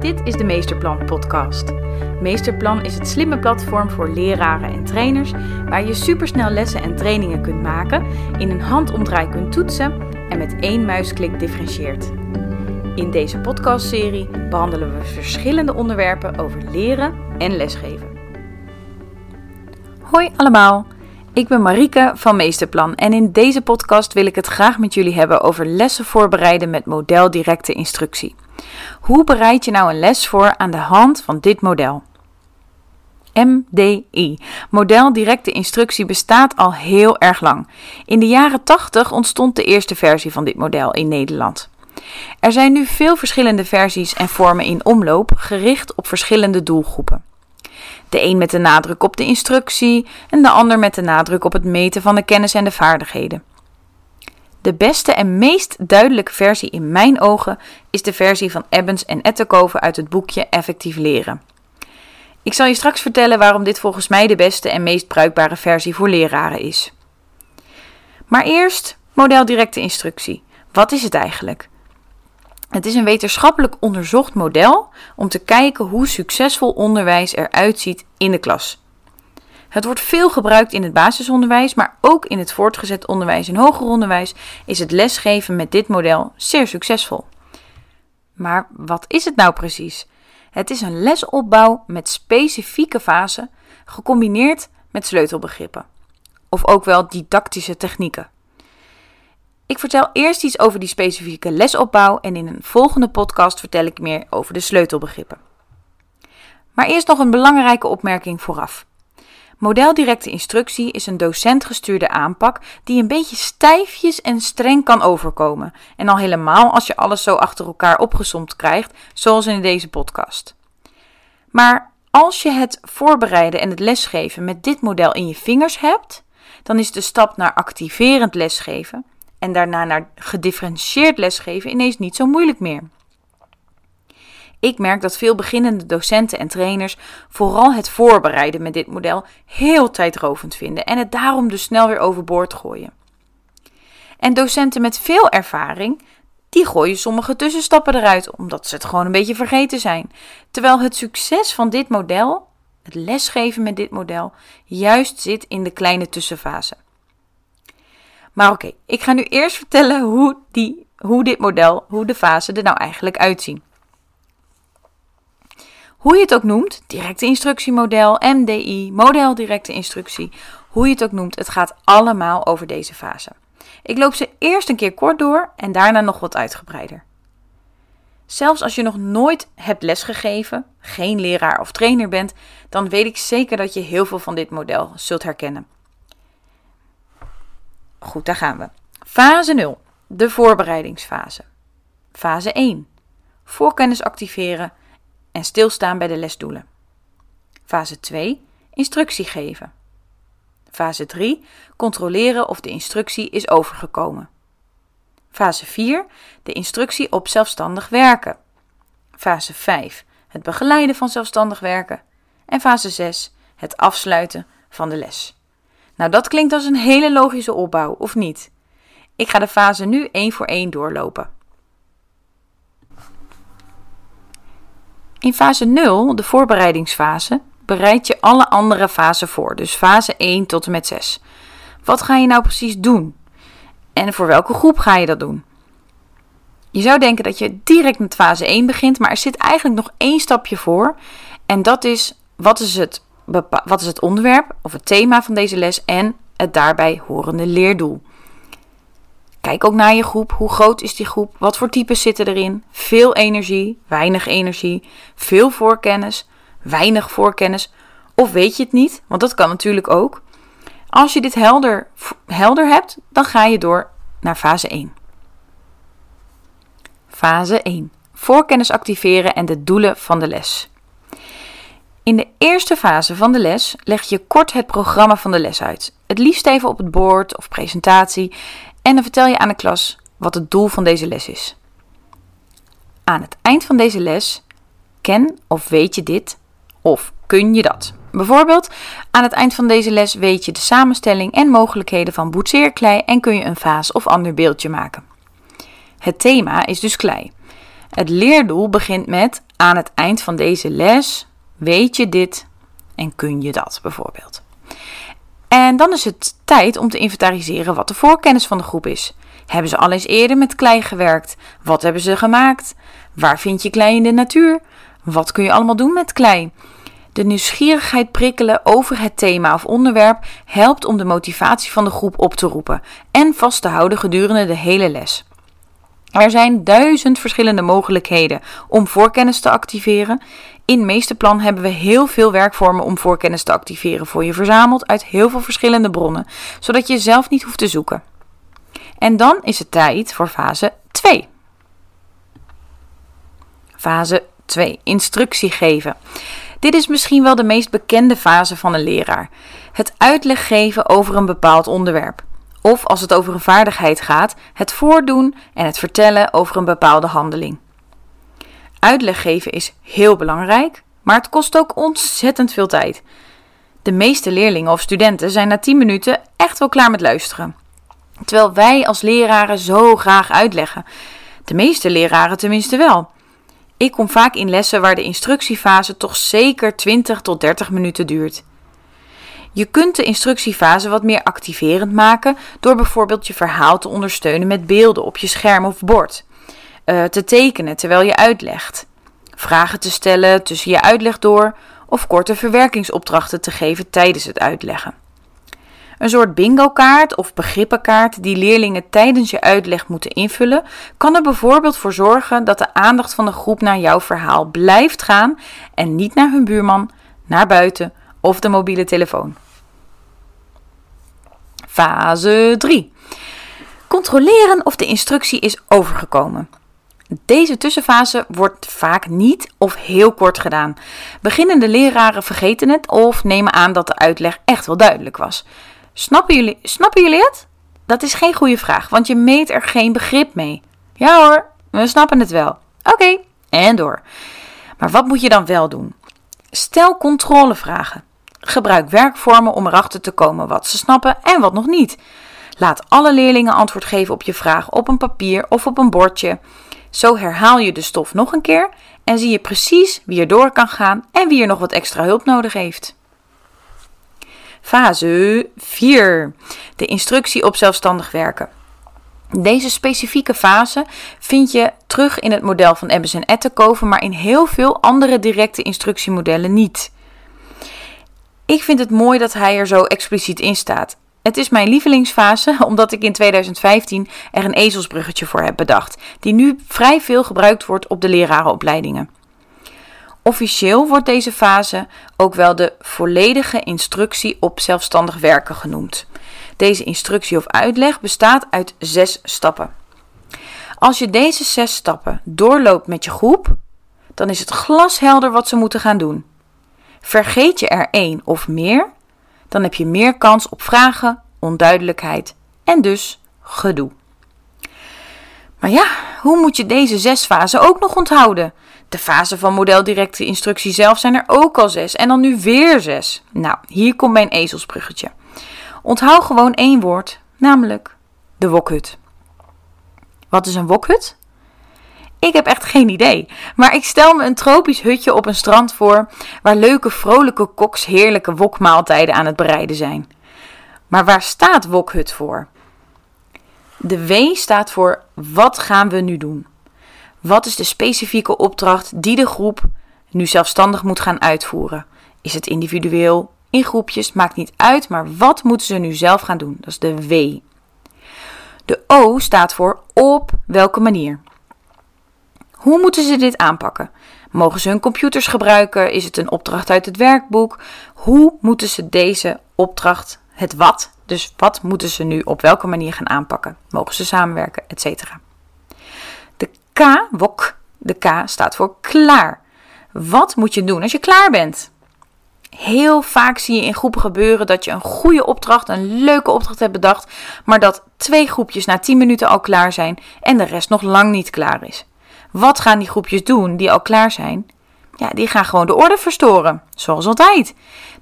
Dit is de Meesterplan podcast. Meesterplan is het slimme platform voor leraren en trainers waar je supersnel lessen en trainingen kunt maken, in een handomdraai kunt toetsen en met één muisklik differentieert. In deze podcastserie behandelen we verschillende onderwerpen over leren en lesgeven. Hoi allemaal, ik ben Marike van Meesterplan en in deze podcast wil ik het graag met jullie hebben over lessen voorbereiden met model directe instructie. Hoe bereid je nou een les voor aan de hand van dit model? MDI. Model directe instructie bestaat al heel erg lang. In de jaren 80 ontstond de eerste versie van dit model in Nederland. Er zijn nu veel verschillende versies en vormen in omloop, gericht op verschillende doelgroepen. De een met de nadruk op de instructie en de ander met de nadruk op het meten van de kennis en de vaardigheden. De beste en meest duidelijke versie in mijn ogen is de versie van Ebbens en Etterkoven uit het boekje Effectief leren. Ik zal je straks vertellen waarom dit volgens mij de beste en meest bruikbare versie voor leraren is. Maar eerst model directe instructie. Wat is het eigenlijk? Het is een wetenschappelijk onderzocht model om te kijken hoe succesvol onderwijs eruit ziet in de klas. Het wordt veel gebruikt in het basisonderwijs, maar ook in het voortgezet onderwijs en hoger onderwijs is het lesgeven met dit model zeer succesvol. Maar wat is het nou precies? Het is een lesopbouw met specifieke fasen, gecombineerd met sleutelbegrippen, of ook wel didactische technieken. Ik vertel eerst iets over die specifieke lesopbouw en in een volgende podcast vertel ik meer over de sleutelbegrippen. Maar eerst nog een belangrijke opmerking vooraf. Modeldirecte instructie is een docentgestuurde aanpak die een beetje stijfjes en streng kan overkomen. En al helemaal als je alles zo achter elkaar opgesomd krijgt, zoals in deze podcast. Maar als je het voorbereiden en het lesgeven met dit model in je vingers hebt, dan is de stap naar activerend lesgeven en daarna naar gedifferentieerd lesgeven ineens niet zo moeilijk meer. Ik merk dat veel beginnende docenten en trainers vooral het voorbereiden met dit model heel tijdrovend vinden en het daarom dus snel weer overboord gooien. En docenten met veel ervaring, die gooien sommige tussenstappen eruit omdat ze het gewoon een beetje vergeten zijn. Terwijl het succes van dit model, het lesgeven met dit model, juist zit in de kleine tussenfase. Maar oké, ik ga nu eerst vertellen hoe, die, hoe dit model, hoe de fase er nou eigenlijk uitzien. Hoe je het ook noemt, directe instructiemodel, MDI, model directe instructie, hoe je het ook noemt, het gaat allemaal over deze fase. Ik loop ze eerst een keer kort door en daarna nog wat uitgebreider. Zelfs als je nog nooit hebt lesgegeven, geen leraar of trainer bent, dan weet ik zeker dat je heel veel van dit model zult herkennen. Goed, daar gaan we. Fase 0, de voorbereidingsfase. Fase 1, voorkennis activeren en stilstaan bij de lesdoelen. Fase 2, instructie geven. Fase 3, controleren of de instructie is overgekomen. Fase 4, de instructie op zelfstandig werken. Fase 5, het begeleiden van zelfstandig werken. En fase 6, het afsluiten van de les. Nou, dat klinkt als een hele logische opbouw, of niet? Ik ga de fase nu één voor één doorlopen. In fase 0, de voorbereidingsfase, bereid je alle andere fasen voor, dus fase 1 tot en met 6. Wat ga je nou precies doen? En voor welke groep ga je dat doen? Je zou denken dat je direct met fase 1 begint, maar er zit eigenlijk nog één stapje voor. En dat is, wat is het wat is het onderwerp of het thema van deze les en het daarbij horende leerdoel. Kijk ook naar je groep. Hoe groot is die groep? Wat voor types zitten erin? Veel energie, weinig energie, veel voorkennis, weinig voorkennis. Of weet je het niet? Want dat kan natuurlijk ook. Als je dit helder, helder hebt, dan ga je door naar fase 1. Fase 1. Voorkennis activeren en de doelen van de les. In de eerste fase van de les leg je kort het programma van de les uit. Het liefst even op het bord of presentatie en dan vertel je aan de klas wat het doel van deze les is. Aan het eind van deze les ken of weet je dit of kun je dat. Bijvoorbeeld, aan het eind van deze les weet je de samenstelling en mogelijkheden van boetseerklei en kun je een vaas of ander beeldje maken. Het thema is dus klei. Het leerdoel begint met aan het eind van deze les weet je dit en kun je dat bijvoorbeeld. En dan is het tijd om te inventariseren wat de voorkennis van de groep is. Hebben ze al eens eerder met klei gewerkt? Wat hebben ze gemaakt? Waar vind je klei in de natuur? Wat kun je allemaal doen met klei? De nieuwsgierigheid prikkelen over het thema of onderwerp helpt om de motivatie van de groep op te roepen en vast te houden gedurende de hele les. Er zijn duizend verschillende mogelijkheden om voorkennis te activeren. In Meesterplan hebben we heel veel werkvormen om voorkennis te activeren voor je verzameld uit heel veel verschillende bronnen, zodat je zelf niet hoeft te zoeken. En dan is het tijd voor fase 2. Fase 2. Instructie geven. Dit is misschien wel de meest bekende fase van een leraar. Het uitleg geven over een bepaald onderwerp. Of als het over een vaardigheid gaat, het voordoen en het vertellen over een bepaalde handeling. Uitleg geven is heel belangrijk, maar het kost ook ontzettend veel tijd. De meeste leerlingen of studenten zijn na 10 minuten echt wel klaar met luisteren. Terwijl wij als leraren zo graag uitleggen. De meeste leraren tenminste wel. Ik kom vaak in lessen waar de instructiefase toch zeker 20 tot 30 minuten duurt. Je kunt de instructiefase wat meer activerend maken door bijvoorbeeld je verhaal te ondersteunen met beelden op je scherm of bord, uh, te tekenen terwijl je uitlegt, vragen te stellen tussen je uitleg door of korte verwerkingsopdrachten te geven tijdens het uitleggen. Een soort bingo-kaart of begrippenkaart die leerlingen tijdens je uitleg moeten invullen, kan er bijvoorbeeld voor zorgen dat de aandacht van de groep naar jouw verhaal blijft gaan en niet naar hun buurman, naar buiten of de mobiele telefoon. Fase 3. Controleren of de instructie is overgekomen. Deze tussenfase wordt vaak niet of heel kort gedaan. Beginnende leraren vergeten het of nemen aan dat de uitleg echt wel duidelijk was. Snappen jullie, snappen jullie het? Dat is geen goede vraag, want je meet er geen begrip mee. Ja hoor, we snappen het wel. Oké, en door. Maar wat moet je dan wel doen? Stel controlevragen. Gebruik werkvormen om erachter te komen wat ze snappen en wat nog niet. Laat alle leerlingen antwoord geven op je vraag op een papier of op een bordje. Zo herhaal je de stof nog een keer en zie je precies wie er door kan gaan en wie er nog wat extra hulp nodig heeft. Fase 4. De instructie op zelfstandig werken. Deze specifieke fase vind je terug in het model van Ebbes en Ettenkoven, maar in heel veel andere directe instructiemodellen niet. Ik vind het mooi dat hij er zo expliciet in staat. Het is mijn lievelingsfase omdat ik in 2015 er een ezelsbruggetje voor heb bedacht, die nu vrij veel gebruikt wordt op de lerarenopleidingen. Officieel wordt deze fase ook wel de volledige instructie op zelfstandig werken genoemd. Deze instructie of uitleg bestaat uit zes stappen. Als je deze zes stappen doorloopt met je groep, dan is het glashelder wat ze moeten gaan doen. Vergeet je er één of meer, dan heb je meer kans op vragen, onduidelijkheid en dus gedoe. Maar ja, hoe moet je deze zes fasen ook nog onthouden? De fase van modeldirecte instructie zelf zijn er ook al zes en dan nu weer zes. Nou, hier komt mijn ezelsbruggetje. Onthoud gewoon één woord, namelijk de wokhut. Wat is een wokhut? Ik heb echt geen idee. Maar ik stel me een tropisch hutje op een strand voor waar leuke vrolijke koks heerlijke wokmaaltijden aan het bereiden zijn. Maar waar staat wokhut voor? De W staat voor wat gaan we nu doen? Wat is de specifieke opdracht die de groep nu zelfstandig moet gaan uitvoeren? Is het individueel, in groepjes, maakt niet uit, maar wat moeten ze nu zelf gaan doen? Dat is de W. De O staat voor op welke manier. Hoe moeten ze dit aanpakken? Mogen ze hun computers gebruiken? Is het een opdracht uit het werkboek? Hoe moeten ze deze opdracht, het wat, dus wat moeten ze nu op welke manier gaan aanpakken? Mogen ze samenwerken, etc. De K, wok, de K staat voor klaar. Wat moet je doen als je klaar bent? Heel vaak zie je in groepen gebeuren dat je een goede opdracht, een leuke opdracht hebt bedacht, maar dat twee groepjes na 10 minuten al klaar zijn en de rest nog lang niet klaar is. Wat gaan die groepjes doen die al klaar zijn? Ja, die gaan gewoon de orde verstoren, zoals altijd.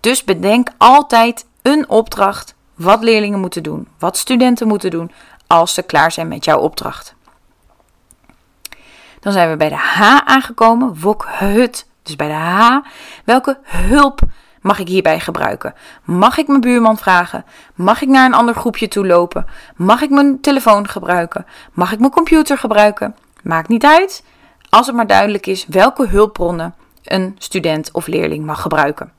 Dus bedenk altijd een opdracht wat leerlingen moeten doen, wat studenten moeten doen als ze klaar zijn met jouw opdracht. Dan zijn we bij de H aangekomen, wokhut, dus bij de H. Welke hulp mag ik hierbij gebruiken? Mag ik mijn buurman vragen? Mag ik naar een ander groepje toe lopen? Mag ik mijn telefoon gebruiken? Mag ik mijn computer gebruiken? Maakt niet uit, als het maar duidelijk is welke hulpbronnen een student of leerling mag gebruiken.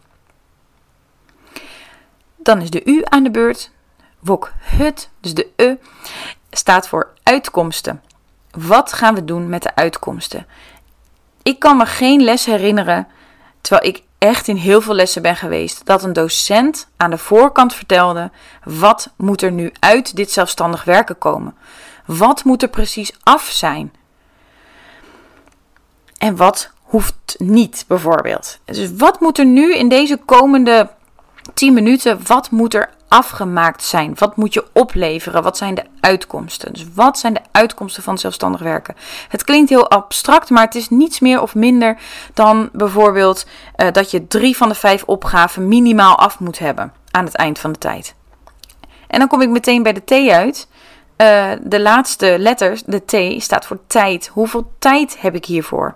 Dan is de U aan de beurt. Wokhut, dus de E, staat voor uitkomsten. Wat gaan we doen met de uitkomsten? Ik kan me geen les herinneren, terwijl ik echt in heel veel lessen ben geweest, dat een docent aan de voorkant vertelde: wat moet er nu uit dit zelfstandig werken komen? Wat moet er precies af zijn? En wat hoeft niet, bijvoorbeeld? Dus wat moet er nu in deze komende 10 minuten, wat moet er afgemaakt zijn? Wat moet je opleveren? Wat zijn de uitkomsten? Dus wat zijn de uitkomsten van zelfstandig werken? Het klinkt heel abstract, maar het is niets meer of minder dan bijvoorbeeld uh, dat je drie van de vijf opgaven minimaal af moet hebben aan het eind van de tijd. En dan kom ik meteen bij de T uit. Uh, de laatste letters, de T, staat voor tijd. Hoeveel tijd heb ik hiervoor?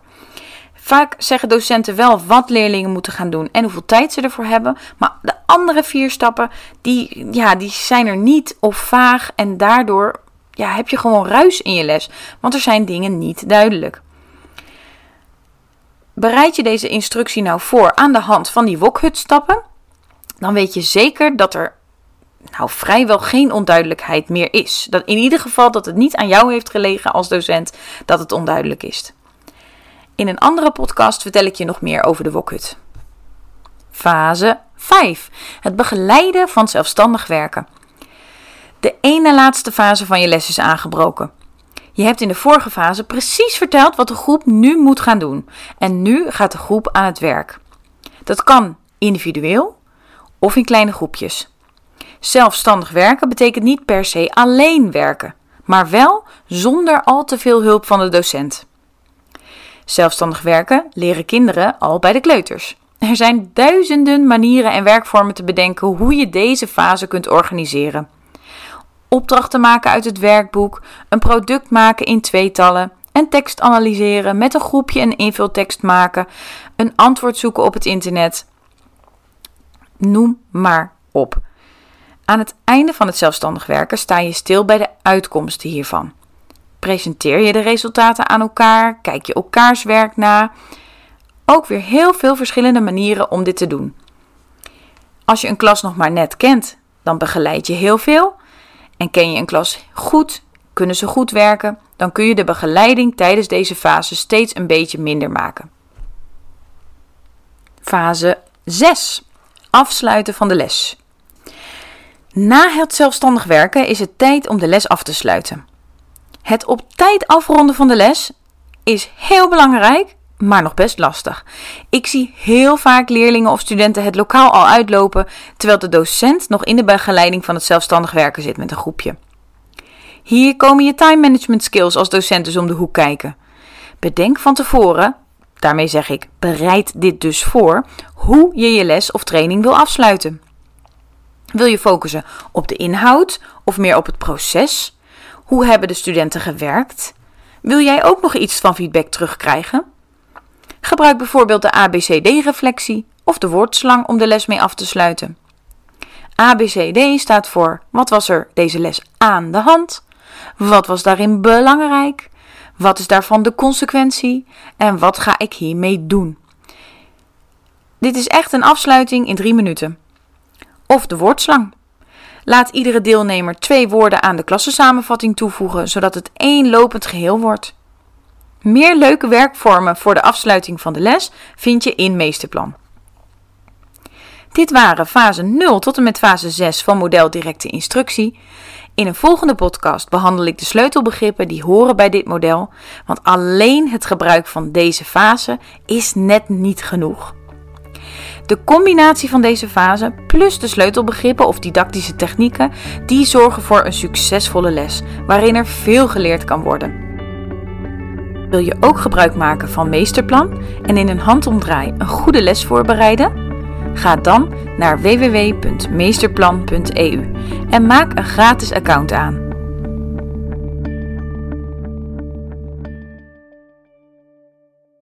Vaak zeggen docenten wel wat leerlingen moeten gaan doen en hoeveel tijd ze ervoor hebben. Maar de andere vier stappen, die, ja, die zijn er niet of vaag. En daardoor ja, heb je gewoon ruis in je les. Want er zijn dingen niet duidelijk. Bereid je deze instructie nou voor aan de hand van die wokhutstappen, dan weet je zeker dat er nou vrijwel geen onduidelijkheid meer is. Dat in ieder geval dat het niet aan jou heeft gelegen als docent dat het onduidelijk is. In een andere podcast vertel ik je nog meer over de wokhut. Fase 5. Het begeleiden van zelfstandig werken. De ene laatste fase van je les is aangebroken. Je hebt in de vorige fase precies verteld wat de groep nu moet gaan doen. En nu gaat de groep aan het werk. Dat kan individueel of in kleine groepjes. Zelfstandig werken betekent niet per se alleen werken, maar wel zonder al te veel hulp van de docent. Zelfstandig werken leren kinderen al bij de kleuters. Er zijn duizenden manieren en werkvormen te bedenken hoe je deze fase kunt organiseren. Opdrachten maken uit het werkboek, een product maken in tweetallen, een tekst analyseren, met een groepje een invultekst maken, een antwoord zoeken op het internet. Noem maar op. Aan het einde van het zelfstandig werken sta je stil bij de uitkomsten hiervan. Presenteer je de resultaten aan elkaar? Kijk je elkaars werk na? Ook weer heel veel verschillende manieren om dit te doen. Als je een klas nog maar net kent, dan begeleid je heel veel. En ken je een klas goed, kunnen ze goed werken, dan kun je de begeleiding tijdens deze fase steeds een beetje minder maken. Fase 6. Afsluiten van de les. Na het zelfstandig werken is het tijd om de les af te sluiten. Het op tijd afronden van de les is heel belangrijk, maar nog best lastig. Ik zie heel vaak leerlingen of studenten het lokaal al uitlopen, terwijl de docent nog in de begeleiding van het zelfstandig werken zit met een groepje. Hier komen je time management skills als docent dus om de hoek kijken. Bedenk van tevoren, daarmee zeg ik, bereid dit dus voor, hoe je je les of training wil afsluiten. Wil je focussen op de inhoud of meer op het proces? Hoe hebben de studenten gewerkt? Wil jij ook nog iets van feedback terugkrijgen? Gebruik bijvoorbeeld de ABCD-reflectie of de woordslang om de les mee af te sluiten. ABCD staat voor wat was er deze les aan de hand? Wat was daarin belangrijk? Wat is daarvan de consequentie? En wat ga ik hiermee doen? Dit is echt een afsluiting in drie minuten. Of de woordslang. Laat iedere deelnemer twee woorden aan de klassensamenvatting toevoegen, zodat het één lopend geheel wordt. Meer leuke werkvormen voor de afsluiting van de les vind je in Meesterplan. Dit waren fase 0 tot en met fase 6 van model directe instructie. In een volgende podcast behandel ik de sleutelbegrippen die horen bij dit model, want alleen het gebruik van deze fase is net niet genoeg. De combinatie van deze fase plus de sleutelbegrippen of didactische technieken, die zorgen voor een succesvolle les, waarin er veel geleerd kan worden. Wil je ook gebruik maken van Meesterplan en in een handomdraai een goede les voorbereiden? Ga dan naar www.meesterplan.eu en maak een gratis account aan.